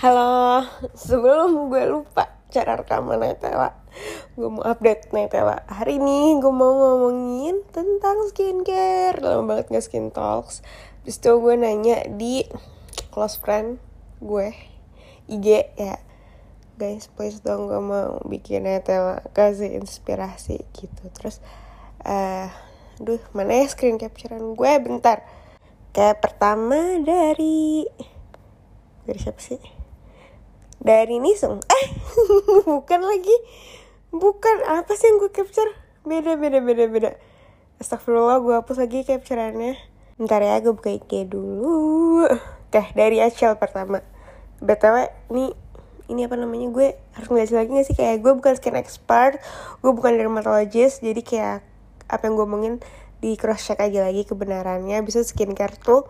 Halo, sebelum gue lupa cara rekaman Netela Gue mau update Netela Hari ini gue mau ngomongin tentang skincare. Lama banget gak skin talks. Terus itu gue nanya di close friend gue IG ya. Guys please dong gue mau bikin Netela Kasih inspirasi gitu. Terus uh, Duh mana ya screen capturean gue? Bentar. Kayak pertama dari Dari siapa sih? Dari Nisung. Eh bukan lagi. Bukan. Apa sih yang gue capture? Beda beda beda beda. Astagfirullah gue hapus lagi capturannya Ntar ya gue buka IG dulu. Oke dari Acel pertama. BTW ini ini apa namanya? Gue harus ngeliat lagi gak sih? Kayak gue bukan skin expert gue bukan dermatologist jadi kayak apa yang gue omongin di cross check aja lagi kebenarannya. Bisa skincare tuh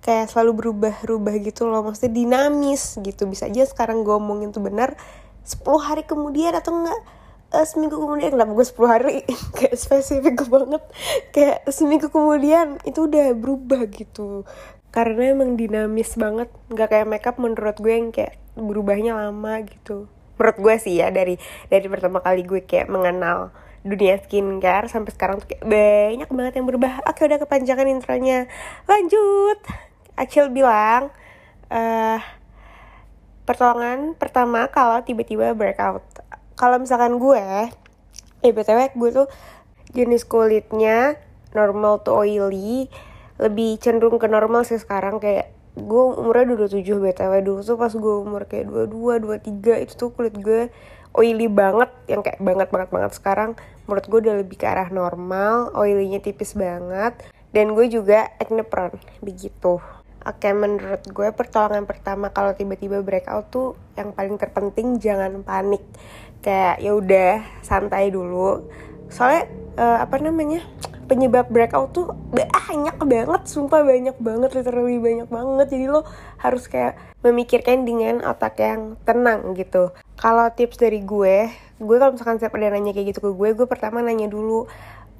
kayak selalu berubah-ubah gitu loh. Maksudnya dinamis gitu. Bisa aja sekarang gue omongin tuh benar 10 hari kemudian atau enggak uh, seminggu kemudian. Kenapa gue 10 hari? Kayak spesifik banget. Kayak seminggu kemudian itu udah berubah gitu. Karena emang dinamis banget. Nggak kayak makeup menurut gue yang kayak berubahnya lama gitu. Menurut gue sih ya dari dari pertama kali gue kayak mengenal dunia skincare sampai sekarang tuh kayak banyak banget yang berubah. Oke udah kepanjangan intronya. Lanjut Acil bilang uh, pertolongan pertama kalau tiba-tiba breakout. Kalau misalkan gue eh btw gue tuh jenis kulitnya normal to oily lebih cenderung ke normal sih sekarang. Kayak gue umurnya 27 btw dulu tuh pas gue umur kayak 22, 23 itu tuh kulit gue oily banget yang kayak banget banget banget. Sekarang menurut gue udah lebih ke arah normal oilynya tipis banget. Dan gue juga acne prone begitu Oke, menurut gue pertolongan pertama kalau tiba-tiba breakout tuh yang paling terpenting jangan panik. Kayak ya udah santai dulu. Soalnya uh, apa namanya? penyebab breakout tuh banyak banget, sumpah banyak banget, literally banyak banget. Jadi lo harus kayak memikirkan dengan otak yang tenang gitu. Kalau tips dari gue, gue kalau misalkan siapa ada nanya kayak gitu ke gue, gue pertama nanya dulu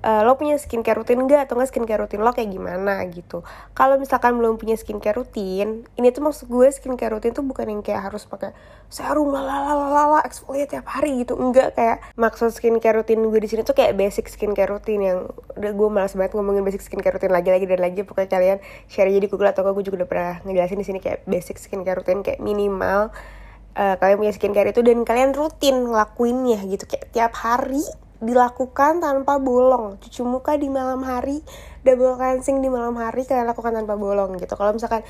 uh, lo punya skincare rutin gak atau nggak skincare rutin lo kayak gimana gitu? Kalau misalkan belum punya skincare rutin ini tuh maksud gue skincare rutin tuh bukan yang kayak harus pakai serum lalalalalala exfoliate tiap hari gitu. Enggak kayak maksud skincare rutin gue di sini tuh kayak basic skincare rutin yang udah gue malas banget ngomongin basic skincare rutin lagi lagi dan lagi. Pokoknya kalian share aja di Google atau gue juga udah pernah ngejelasin di sini kayak basic skincare rutin kayak minimal uh, kalian punya skincare itu dan kalian rutin ngelakuinnya gitu kayak tiap hari dilakukan tanpa bolong. Cuci muka di malam hari double cleansing di malam hari kalian lakukan tanpa bolong gitu. Kalau misalkan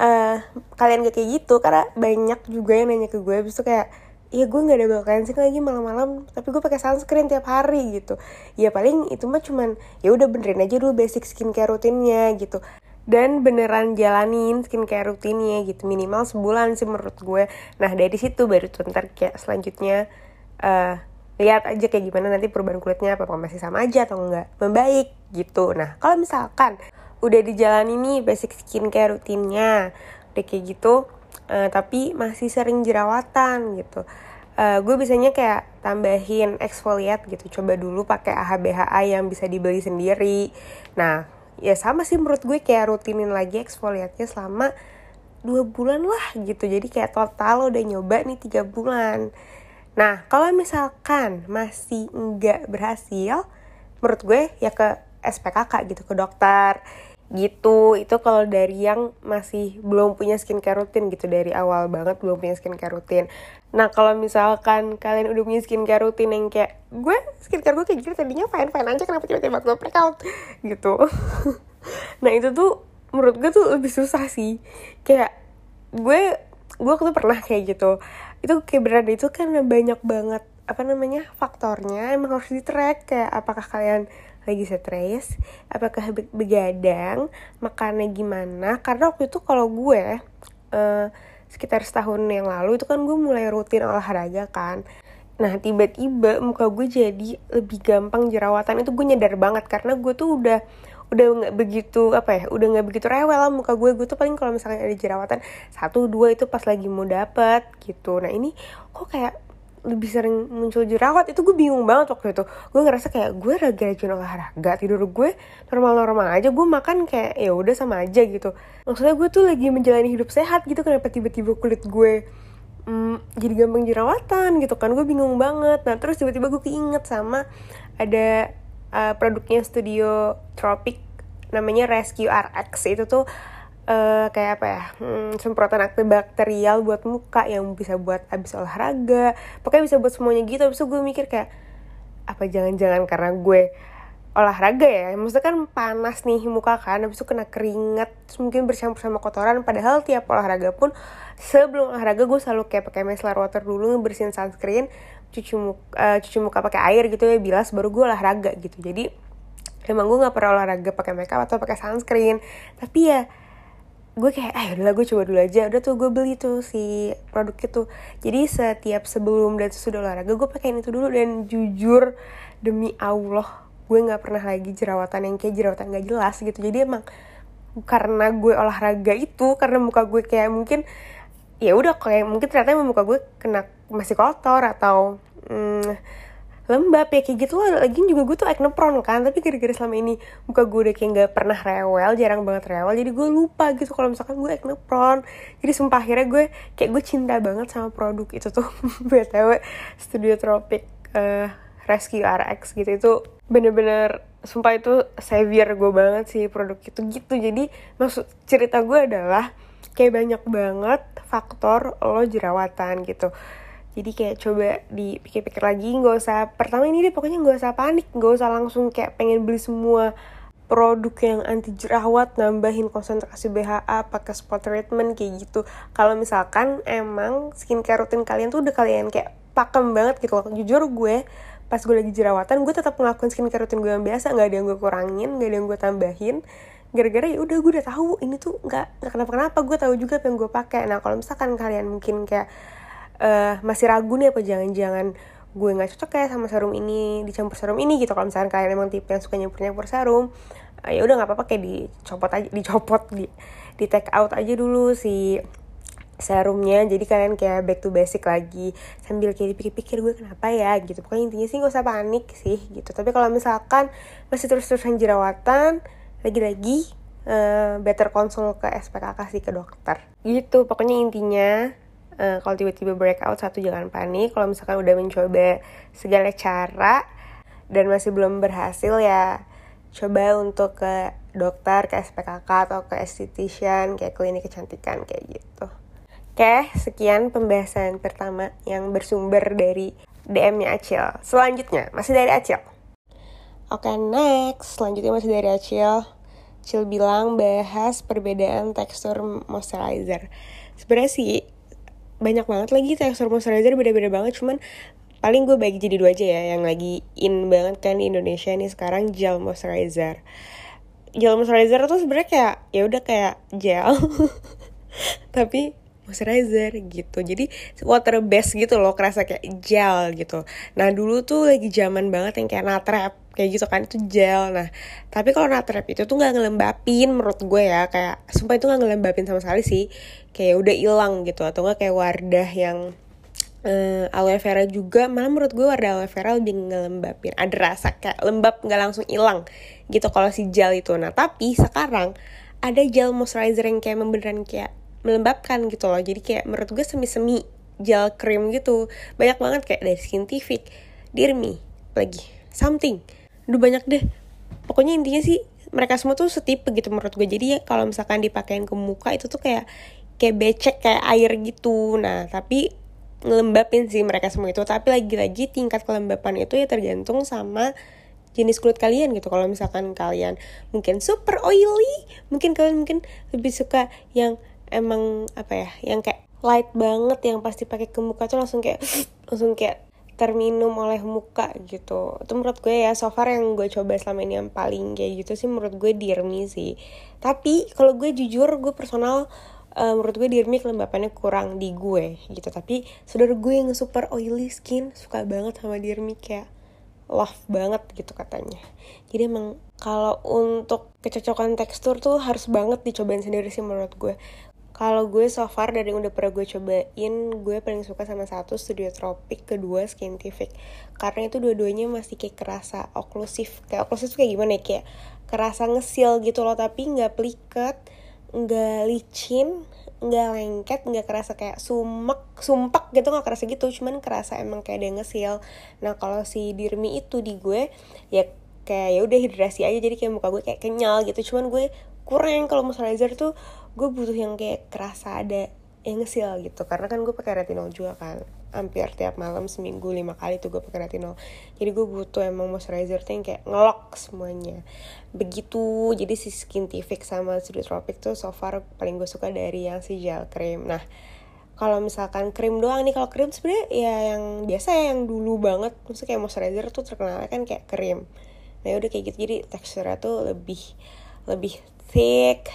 uh, kalian gak kayak gitu karena banyak juga yang nanya ke gue bisa kayak ya gue nggak double cleansing lagi malam-malam tapi gue pakai sunscreen tiap hari gitu. Ya paling itu mah cuman ya udah benerin aja dulu basic skincare rutinnya gitu. Dan beneran jalanin skincare rutinnya gitu. Minimal sebulan sih menurut gue. Nah dari situ baru tuh ntar kayak selanjutnya uh, lihat aja kayak gimana nanti perubahan kulitnya apa masih sama aja atau enggak membaik gitu. Nah kalau misalkan udah dijalani nih basic skincare rutinnya udah kayak gitu uh, tapi masih sering jerawatan gitu uh, gue biasanya kayak tambahin exfoliate gitu. Coba dulu pakai AHBHA yang bisa dibeli sendiri. Nah ya sama sih menurut gue kayak rutinin lagi exfoliate selama dua bulan lah gitu. Jadi kayak total udah nyoba nih tiga bulan Nah, kalau misalkan masih nggak berhasil, menurut gue ya ke SPKK gitu, ke dokter gitu. Itu kalau dari yang masih belum punya skincare rutin gitu, dari awal banget belum punya skincare rutin. Nah, kalau misalkan kalian udah punya skincare rutin yang kayak, gue skincare gue kayak gitu tadinya fine-fine aja, kenapa tiba-tiba gue breakout gitu. nah, itu tuh menurut gue tuh lebih susah sih. Kayak, gue gue tuh pernah kayak gitu itu kayak berada itu kan banyak banget apa namanya faktornya. Emang harus di track kayak apakah kalian lagi stres apakah begadang makannya gimana. Karena waktu itu kalau gue uh, sekitar setahun yang lalu itu kan gue mulai rutin olahraga kan. Nah tiba-tiba muka gue jadi lebih gampang jerawatan. Itu gue nyadar banget karena gue tuh udah udah nggak begitu apa ya udah nggak begitu rewel lah muka gue. Gue tuh paling kalau misalnya ada jerawatan satu dua itu pas lagi mau dapet gitu. Nah ini kok kayak lebih sering muncul jerawat? Itu gue bingung banget waktu itu. Gue ngerasa kayak gue lagi rajin olahraga tidur gue normal-normal aja. Gue makan kayak ya udah sama aja gitu. Maksudnya gue tuh lagi menjalani hidup sehat gitu kenapa tiba-tiba kulit gue hmm, jadi gampang jerawatan gitu kan. Gue bingung banget. Nah terus tiba-tiba gue keinget sama ada uh, produknya Studio Tropic namanya Rescue RX itu tuh uh, kayak apa ya hmm, semprotan antibakterial buat muka yang bisa buat abis olahraga. Pokoknya bisa buat semuanya gitu. Abis itu gue mikir kayak apa jangan-jangan karena gue olahraga ya? Maksudnya kan panas nih muka kan habis itu kena keringat terus mungkin bercampur sama kotoran. Padahal tiap olahraga pun sebelum olahraga gue selalu kayak pakai micellar water dulu ngebersihin sunscreen cuci muka uh, cuci muka pakai air gitu ya bilas baru gue olahraga gitu. Jadi emang gue nggak pernah olahraga pakai makeup atau pakai sunscreen. Tapi ya gue kayak ah udah gue coba dulu aja. Udah tuh gue beli tuh si produk itu. Jadi setiap sebelum dan sesudah olahraga gue pakein itu dulu. Dan jujur demi allah gue nggak pernah lagi jerawatan yang kayak jerawatan gak jelas gitu. Jadi emang karena gue olahraga itu karena muka gue kayak mungkin ya udah kayak mungkin ternyata muka gue kena masih kotor atau hmm, lembab ya kayak gitu loh lagi juga gue tuh acne prone kan tapi gara-gara selama ini muka gue udah kayak gak pernah rewel jarang banget rewel jadi gue lupa gitu kalau misalkan gue acne prone. Jadi sumpah akhirnya gue kayak gue cinta banget sama produk itu tuh. Btw Studio Tropic uh, Rescue RX gitu itu bener-bener sumpah itu savior gue banget sih produk itu gitu. Jadi maksud cerita gue adalah kayak banyak banget faktor lo jerawatan gitu. Jadi kayak coba dipikir-pikir lagi nggak usah pertama ini deh pokoknya nggak usah panik nggak usah langsung kayak pengen beli semua produk yang anti jerawat nambahin konsentrasi BHA pakai spot treatment kayak gitu. Kalau misalkan emang skincare rutin kalian tuh udah kalian kayak pakem banget gitu jujur gue pas gue lagi jerawatan gue tetap ngelakuin skincare rutin gue yang biasa. Nggak ada yang gue kurangin nggak ada yang gue tambahin gara-gara ya udah gue udah tahu ini tuh nggak nggak kenapa kenapa gue tahu juga apa yang gue pakai. Nah kalau misalkan kalian mungkin kayak uh, masih ragu nih apa jangan-jangan gue nggak cocok kayak sama serum ini dicampur serum ini gitu. Kalau misalkan kalian emang tipe yang suka nyampur nyampur serum uh, ya udah nggak apa-apa kayak dicopot aja dicopot di di take out aja dulu si serumnya jadi kalian kayak back to basic lagi sambil kayak dipikir-pikir gue kenapa ya gitu. Pokoknya intinya sih gak usah panik sih gitu. Tapi kalau misalkan masih terus-terusan jerawatan lagi-lagi uh, better konsul ke SPKK sih ke dokter gitu pokoknya intinya uh, kalau tiba-tiba breakout satu jangan panik kalau misalkan udah mencoba segala cara dan masih belum berhasil ya coba untuk ke dokter, ke SPKK atau ke esthetician kayak klinik kecantikan kayak gitu. Oke, sekian pembahasan pertama yang bersumber dari DM-nya Acil. Selanjutnya, masih dari Acil. Oke, next. Selanjutnya masih dari Acil. Acil bilang bahas perbedaan tekstur moisturizer. Sebenarnya sih banyak banget lagi tekstur moisturizer beda-beda banget cuman paling gue bagi jadi dua aja ya yang lagi in banget kan di Indonesia nih sekarang gel moisturizer gel moisturizer tuh sebenarnya kayak ya udah kayak gel tapi moisturizer gitu. Jadi water base gitu loh kerasa kayak gel gitu. Nah dulu tuh lagi zaman banget yang kayak natrap kayak gitu kan itu gel. Nah tapi kalau natrap itu tuh nggak ngelembapin menurut gue ya. Kayak sumpah itu nggak ngelembapin sama sekali sih. Kayak udah hilang gitu atau nggak kayak wardah yang uh, aloe vera juga. Malah menurut gue wardah aloe vera lebih ngelembapin. Ada rasa kayak lembab nggak langsung hilang gitu kalau si gel itu. Nah tapi sekarang ada gel moisturizer yang kayak beneran kayak melembabkan gitu loh. Jadi kayak menurut gue semi-semi gel cream gitu. Banyak banget kayak dari Skintific, Dirmi lagi something. Udah banyak deh. Pokoknya intinya sih mereka semua tuh setipe gitu menurut gue. Jadi ya kalau misalkan dipakein ke muka itu tuh kayak kayak becek kayak air gitu. Nah tapi ngelembapin sih mereka semua itu. Tapi lagi-lagi tingkat kelembapan itu ya tergantung sama jenis kulit kalian gitu. Kalau misalkan kalian mungkin super oily mungkin kalian mungkin lebih suka yang emang apa ya yang kayak light banget yang pasti pakai ke muka tuh langsung kayak langsung kayak terminum oleh muka gitu. Itu menurut gue ya so far yang gue coba selama ini yang paling kayak gitu sih menurut gue Dirmi sih. Tapi kalau gue jujur gue personal uh, menurut gue Dirmi kelembapannya kurang di gue gitu. Tapi saudara gue yang super oily skin suka banget sama Dirmi kayak love banget gitu katanya. Jadi emang kalau untuk kecocokan tekstur tuh harus banget dicobain sendiri sih menurut gue kalau gue so far dari yang udah pernah gue cobain gue paling suka sama satu studio tropik kedua scientific. Karena itu dua-duanya masih kayak kerasa oklusif kayak oklusif kayak gimana ya? Kayak kerasa ngesil gitu loh tapi nggak pliket nggak licin nggak lengket nggak kerasa kayak sumek sumpek gitu nggak kerasa gitu. Cuman kerasa emang kayak ada ngesil. Nah kalau si dirmi itu di gue ya kayak ya udah hidrasi aja. Jadi kayak muka gue kayak kenyal gitu. Cuman gue kurang kalau moisturizer tuh gue butuh yang kayak kerasa ada yang ngesil gitu. Karena kan gue pakai retinol juga kan. Hampir tiap malam seminggu lima kali tuh gue pakai retinol. Jadi gue butuh emang moisturizer tuh yang kayak ngelok semuanya. Begitu. Jadi si skintific sama Tropic tuh so far paling gue suka dari yang si gel cream. Nah kalau misalkan krim doang nih. Kalau krim sebenarnya ya yang biasa ya yang dulu banget. Maksudnya kayak moisturizer tuh terkenalnya kan kayak krim nah udah kayak gitu. Jadi teksturnya tuh lebih lebih thick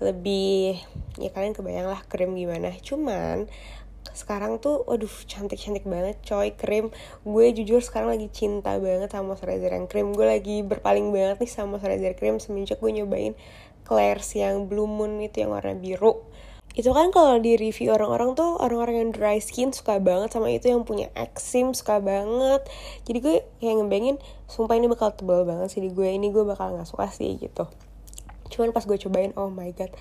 lebih ya kalian kebayang lah krim gimana. Cuman sekarang tuh waduh cantik-cantik banget coy krim. Gue jujur sekarang lagi cinta banget sama moisturizer yang krim. Gue lagi berpaling banget nih sama moisturizer krim semenjak gue nyobain Claire's yang Blue Moon itu yang warna biru. Itu kan kalau di review orang-orang tuh orang-orang yang dry skin suka banget sama itu yang punya eksim suka banget. Jadi gue kayak ngebayangin sumpah ini bakal tebal banget sih di gue. Ini gue bakal nggak suka sih gitu cuman pas gue cobain oh my god.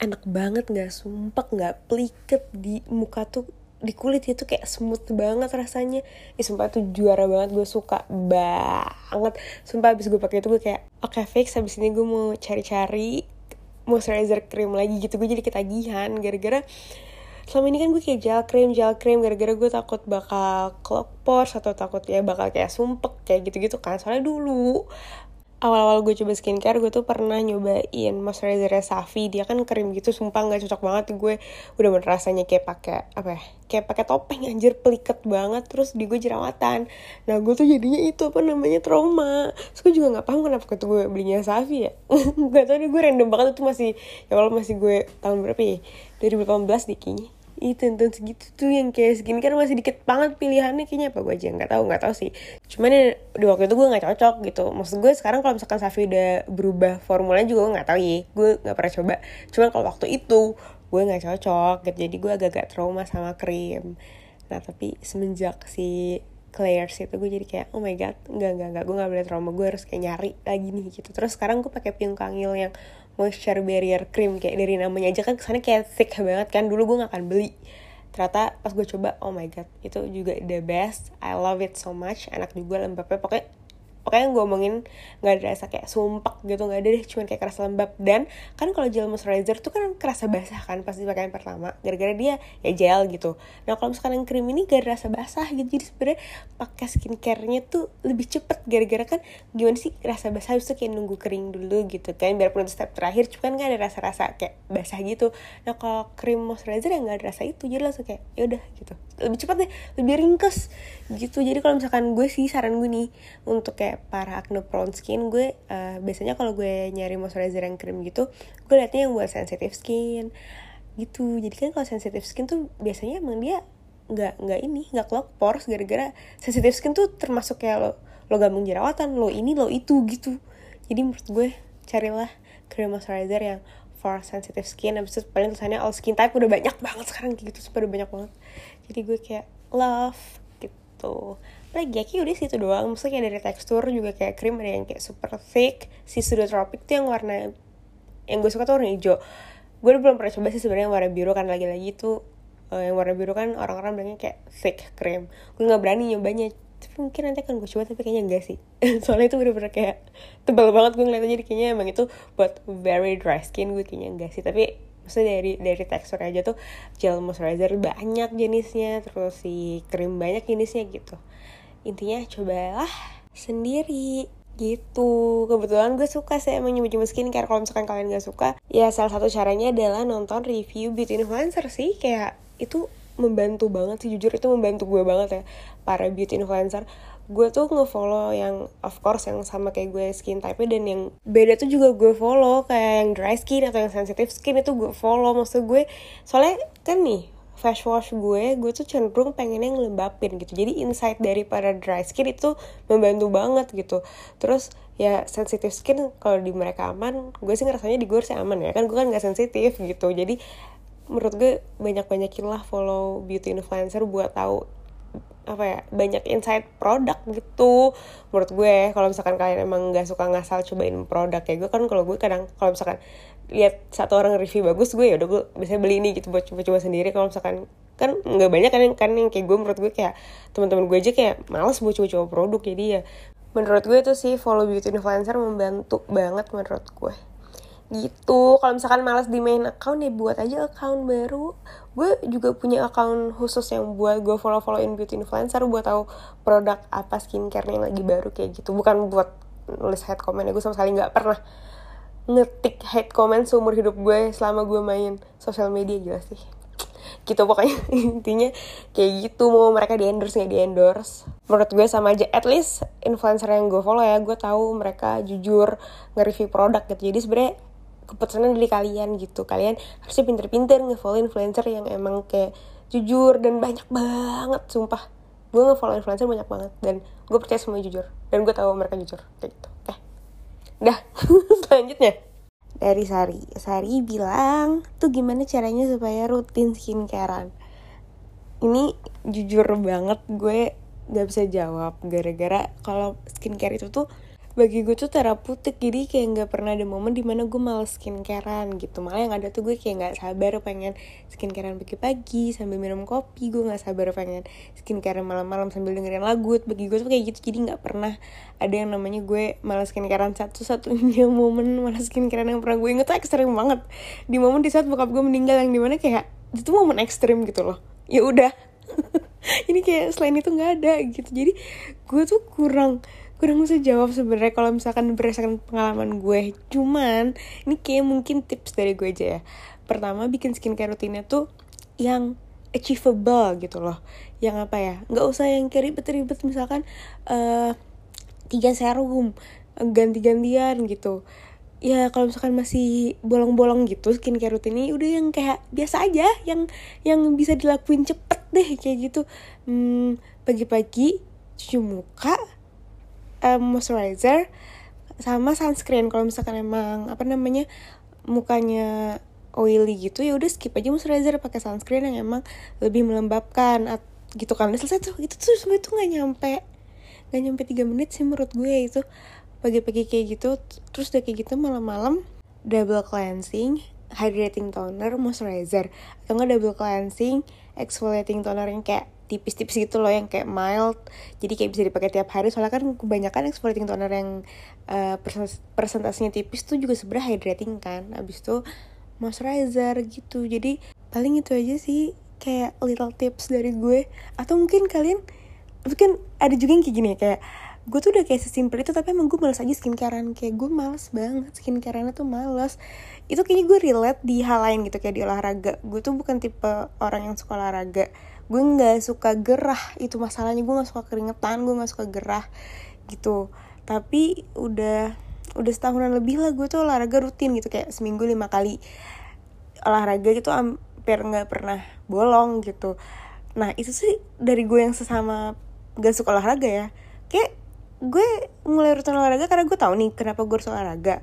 Enak banget nggak sumpek nggak pliket di muka tuh di kulit itu kayak smooth banget rasanya. Ih sumpah tuh juara banget gue suka banget. Sumpah abis gue pakai itu gue kayak Oke okay, fix habis ini gue mau cari-cari Moisturizer cream lagi gitu. Gue jadi ketagihan gara-gara selama ini kan gue kayak gel cream gel cream gara-gara gue takut bakal clog pores atau takut ya bakal kayak sumpek kayak gitu-gitu kan. Soalnya dulu awal-awal gue coba skincare gue tuh pernah nyobain moisturizer Safi. Dia kan krim gitu sumpah nggak cocok banget. Gue udah bener rasanya kayak pakai apa ya kayak pakai topeng anjir peliket banget. Terus di gue jerawatan. Nah gue tuh jadinya itu apa namanya trauma. Terus gue juga nggak paham kenapa tuh gue belinya Safi ya. Nggak tau deh gue random banget. Itu masih ya kalau masih gue tahun berapa ya? 2018 deh kayaknya itu tonton segitu tuh yang kayak skincare masih dikit banget pilihannya kayaknya. Apa gue aja? Nggak tahu nggak tahu sih. Cuman ya, di waktu itu gue nggak cocok gitu. Maksud gue sekarang kalau misalkan Safi udah berubah formulanya juga gue nggak tahu ya. Gue nggak pernah coba. Cuman kalau waktu itu gue nggak cocok gitu. Jadi gue agak-agak trauma sama krim. Nah tapi semenjak si Claire's itu gue jadi kayak oh my god nggak nggak nggak. Gue nggak boleh trauma. Gue harus kayak nyari lagi nih gitu. Terus sekarang gue pakai Pink Kangil yang moisture barrier cream kayak dari namanya aja kan kesannya kayak thick banget kan. Dulu gue gak akan beli. Ternyata pas gue coba oh my god itu juga the best. I love it so much. Enak juga lembabnya pokoknya pokoknya gue ngomongin nggak ada rasa kayak sumpek gitu nggak ada deh cuman kayak kerasa lembab. Dan kan kalau gel moisturizer tuh kan kerasa basah kan pasti pakai yang pertama. Gara-gara dia ya gel gitu. Nah kalau misalkan yang krim ini gak ada rasa basah gitu jadi sebenarnya pakai skincare-nya tuh lebih cepet. Gara-gara kan gimana sih rasa basah? Itu kayak nunggu kering dulu gitu kan biarpun itu step terakhir cuman kan ada rasa-rasa kayak basah gitu. Nah kalau krim moisturizer yang gak ada rasa itu jadi langsung kayak ya udah gitu. Lebih cepat deh lebih ringkes gitu. Jadi kalau misalkan gue sih saran gue nih untuk kayak para acne prone skin gue uh, biasanya kalau gue nyari moisturizer yang krim gitu gue liatnya yang buat sensitive skin gitu. Jadi kan kalau sensitive skin tuh biasanya emang dia nggak nggak ini nggak clog pores gara-gara sensitive skin tuh termasuk kayak lo lo gampang jerawatan lo ini lo itu gitu. Jadi menurut gue carilah cream moisturizer yang for sensitive skin abis itu paling tulisannya all skin type udah banyak banget sekarang gitu super banyak banget. Jadi gue kayak love gitu lagi ya kayak udah situ doang. Maksudnya kayak dari tekstur juga kayak krim ada yang kayak super thick. Si tropic tuh yang warna yang gue suka tuh warna hijau. Gue belum pernah coba sih sebenarnya warna biru kan lagi-lagi tuh uh, yang warna biru kan orang-orang bilangnya kayak thick cream gue nggak berani nyobanya. Tapi mungkin nanti akan gue coba tapi kayaknya enggak sih. Soalnya itu bener-bener kayak tebal banget gue ngeliatnya. Jadi kayaknya emang itu buat very dry skin gue kayaknya enggak sih. Tapi maksudnya dari dari tekstur aja tuh gel moisturizer banyak jenisnya. Terus si krim banyak jenisnya gitu intinya cobalah sendiri gitu. Kebetulan gue suka sih emang nyoba-nyoba skincare kalau misalkan kalian gak suka ya salah satu caranya adalah nonton review beauty influencer sih. Kayak itu membantu banget sih jujur itu membantu gue banget ya para beauty influencer. Gue tuh ngefollow yang of course yang sama kayak gue skin type dan yang beda tuh juga gue follow. Kayak yang dry skin atau yang sensitive skin itu gue follow. Maksud gue soalnya kan nih face wash gue gue tuh cenderung pengen yang lembapin gitu. Jadi insight daripada dry skin itu membantu banget gitu. Terus ya sensitive skin kalau di mereka aman gue sih ngerasanya di gue sih aman ya. Kan gue kan gak sensitif gitu. Jadi menurut gue banyak banyakin lah follow beauty influencer buat tahu apa ya banyak insight produk gitu. Menurut gue kalau misalkan kalian emang nggak suka ngasal cobain produk ya gue kan kalau gue kadang kalau misalkan lihat satu orang review bagus gue ya udah gue biasanya beli ini gitu buat coba-coba sendiri. Kalau misalkan kan nggak banyak kan kan yang kayak gue menurut gue kayak teman-teman gue aja kayak males buat coba-coba produk jadi ya menurut gue tuh sih follow beauty influencer membantu banget menurut gue. Gitu. Kalau misalkan malas di main account ya buat aja account baru. Gue juga punya account khusus yang buat gue follow followin beauty influencer buat tahu produk apa skincare yang lagi baru kayak gitu. Bukan buat nulis hate comment ya gue sama sekali nggak pernah ngetik hate comment seumur hidup gue selama gue main sosial media jelas sih. Gitu pokoknya. Intinya kayak gitu mau mereka di endorse nggak di endorse. Menurut gue sama aja. At least influencer yang gue follow ya gue tahu mereka jujur nge-review produk gitu. Jadi sebenarnya keputusannya dari kalian gitu. Kalian harusnya pinter-pinter nge-follow influencer yang emang kayak jujur dan banyak banget sumpah. Gue nge-follow influencer banyak banget dan gue percaya semua jujur. Dan gue tahu mereka jujur kayak gitu. Oke dah selanjutnya. Dari Sari. Sari bilang tuh gimana caranya supaya rutin skincarean? Ini jujur banget gue gak bisa jawab gara-gara kalau skincare itu tuh bagi gue tuh terapeutik jadi kayak nggak pernah ada momen di mana gue males skincarean gitu. Malah yang ada tuh gue kayak nggak sabar pengen skincarean pagi-pagi sambil minum kopi. Gue nggak sabar pengen skincarean malam-malam sambil dengerin lagu. Bagi gue tuh kayak gitu. Jadi nggak pernah ada yang namanya gue malas skincarean. Satu-satunya momen malas skincarean yang pernah gue inget tuh ekstrim banget. Di momen di saat bokap gue meninggal yang di mana kayak itu momen ekstrim gitu loh. Ya udah. Ini kayak selain itu nggak ada gitu. Jadi gue tuh kurang kurang bisa jawab sebenarnya kalau misalkan berdasarkan pengalaman gue. Cuman ini kayak mungkin tips dari gue aja ya. Pertama bikin skincare rutinnya tuh yang achievable gitu loh. Yang apa ya? Nggak usah yang kayak ribet-ribet misalkan uh, tiga serum ganti-gantian gitu. Ya kalau misalkan masih bolong-bolong gitu skincare rutin ini udah yang kayak biasa aja yang yang bisa dilakuin cepet deh kayak gitu. Hmm, pagi-pagi cuci muka um, moisturizer sama sunscreen. Kalau misalkan emang apa namanya mukanya oily gitu ya udah skip aja moisturizer pakai sunscreen yang emang lebih melembabkan gitu kan. Udah selesai tuh itu tuh semua itu nggak nyampe nggak nyampe tiga menit sih menurut gue itu pagi-pagi kayak gitu. Terus udah kayak gitu malam-malam double cleansing hydrating toner moisturizer. Atau double cleansing exfoliating toner yang kayak tipis-tipis gitu loh yang kayak mild. Jadi kayak bisa dipakai tiap hari. Soalnya kan kebanyakan exfoliating toner yang uh, persentasenya tipis tuh juga sebenarnya hydrating kan. Abis itu moisturizer gitu. Jadi paling itu aja sih kayak little tips dari gue. Atau mungkin kalian mungkin ada juga yang kayak gini kayak gue tuh udah kayak sesimpel itu tapi emang gue males aja skincarean. Kayak gue males banget skincarean tuh males. Itu kayaknya gue relate di hal lain gitu kayak di olahraga. Gue tuh bukan tipe orang yang suka olahraga gue nggak suka gerah itu masalahnya. Gue nggak suka keringetan gue nggak suka gerah gitu. Tapi udah udah setahunan lebih lah gue tuh olahraga rutin gitu. Kayak seminggu lima kali olahraga gitu hampir nggak pernah bolong gitu. Nah itu sih dari gue yang sesama gak suka olahraga ya. Kayak gue mulai rutin olahraga karena gue tahu nih kenapa gue harus olahraga.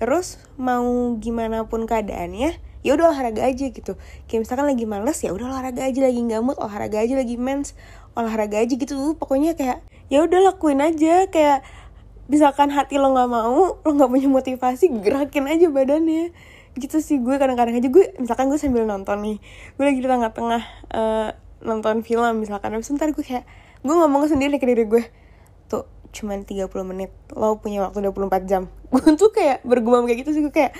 Terus mau gimana pun keadaannya ya udah olahraga aja gitu. Kayak misalkan lagi males ya udah olahraga aja lagi nggak mood olahraga aja lagi mens olahraga aja gitu. Pokoknya kayak ya udah lakuin aja. Kayak misalkan hati lo nggak mau lo nggak punya motivasi gerakin aja badannya. Gitu sih gue kadang-kadang aja. Gue misalkan gue sambil nonton nih gue lagi di tengah-tengah uh, nonton film misalkan. Sebentar gue kayak gue ngomong sendiri ke diri gue tuh cuman 30 menit. Lo punya waktu 24 jam. Gue tuh kayak bergumam kayak gitu sih gue kayak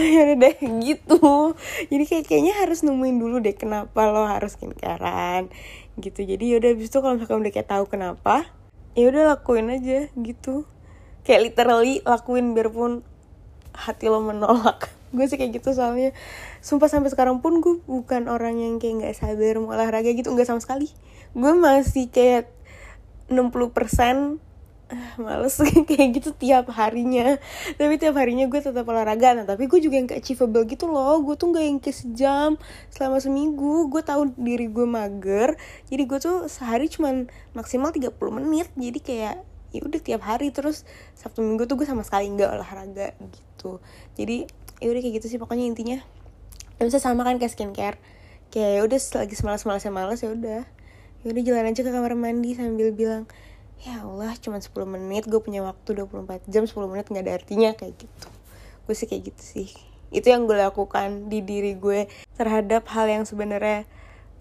ya udah deh gitu. Jadi kayak kayaknya harus nemuin dulu deh kenapa lo harus skincarean gitu. Jadi yaudah abis itu kalau misalkan udah kayak tahu kenapa ya udah lakuin aja gitu. Kayak literally lakuin biarpun hati lo menolak. Gue sih kayak gitu soalnya. Sumpah sampai sekarang pun gue bukan orang yang kayak nggak sabar mau olahraga gitu nggak sama sekali. Gue masih kayak 60% ah, males kayak gitu tiap harinya. Tapi tiap harinya gue tetap olahraga. Nah tapi gue juga yang kayak achievable gitu loh. Gue tuh gak yang kayak sejam selama seminggu. Gue tahu diri gue mager. Jadi gue tuh sehari cuman maksimal 30 menit. Jadi kayak ya udah tiap hari. Terus sabtu minggu tuh gue sama sekali nggak olahraga gitu. Jadi ya udah kayak gitu sih pokoknya intinya. Bisa sama kan kayak skincare. Kayak ya udah lagi semalas malasnya malas ya udah ya udah jalan aja ke kamar mandi sambil bilang ya Allah cuma 10 menit gue punya waktu 24 jam 10 menit nggak ada artinya kayak gitu. Gue sih kayak gitu sih. Itu yang gue lakukan di diri gue terhadap hal yang sebenarnya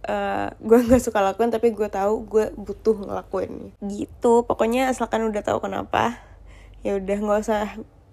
uh, gue nggak suka lakuin tapi gue tahu gue butuh ngelakuin. Gitu. Pokoknya asalkan udah tahu kenapa ya udah nggak usah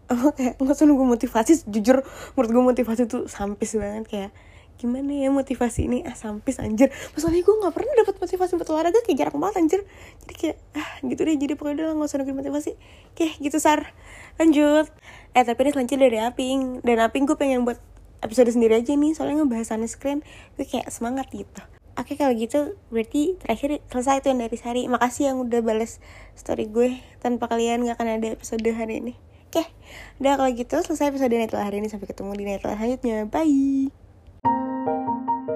kayak nggak usah nunggu motivasi jujur menurut gue motivasi tuh sampis banget kayak gimana ya motivasi ini? Ah sampis anjir. Masalahnya gue nggak pernah dapat motivasi buat olahraga kayak jarang banget anjir. Jadi kayak ah gitu deh. Jadi pokoknya udah nggak usah nungguin motivasi. Oke gitu sar. Lanjut. Eh tapi ini selanjutnya dari Aping. Dan Aping gue pengen buat episode sendiri aja nih soalnya ngebahas screen gue kayak semangat gitu. Oke kalau gitu berarti terakhir selesai tuh yang dari Sari. Makasih yang udah bales story gue. Tanpa kalian gak akan ada episode hari ini. Oke, udah kalau gitu selesai episode Netral hari ini. Sampai ketemu di Netral selanjutnya. Bye Thank you.